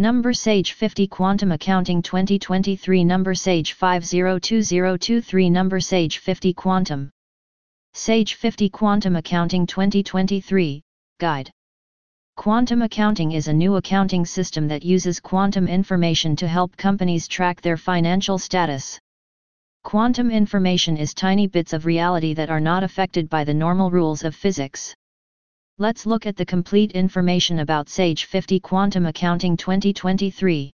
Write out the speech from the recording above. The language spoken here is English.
Number Sage 50 Quantum Accounting 2023 Number Sage 502023 Number Sage 50 Quantum Sage 50 Quantum Accounting 2023 Guide Quantum accounting is a new accounting system that uses quantum information to help companies track their financial status. Quantum information is tiny bits of reality that are not affected by the normal rules of physics. Let's look at the complete information about Sage 50 Quantum Accounting 2023.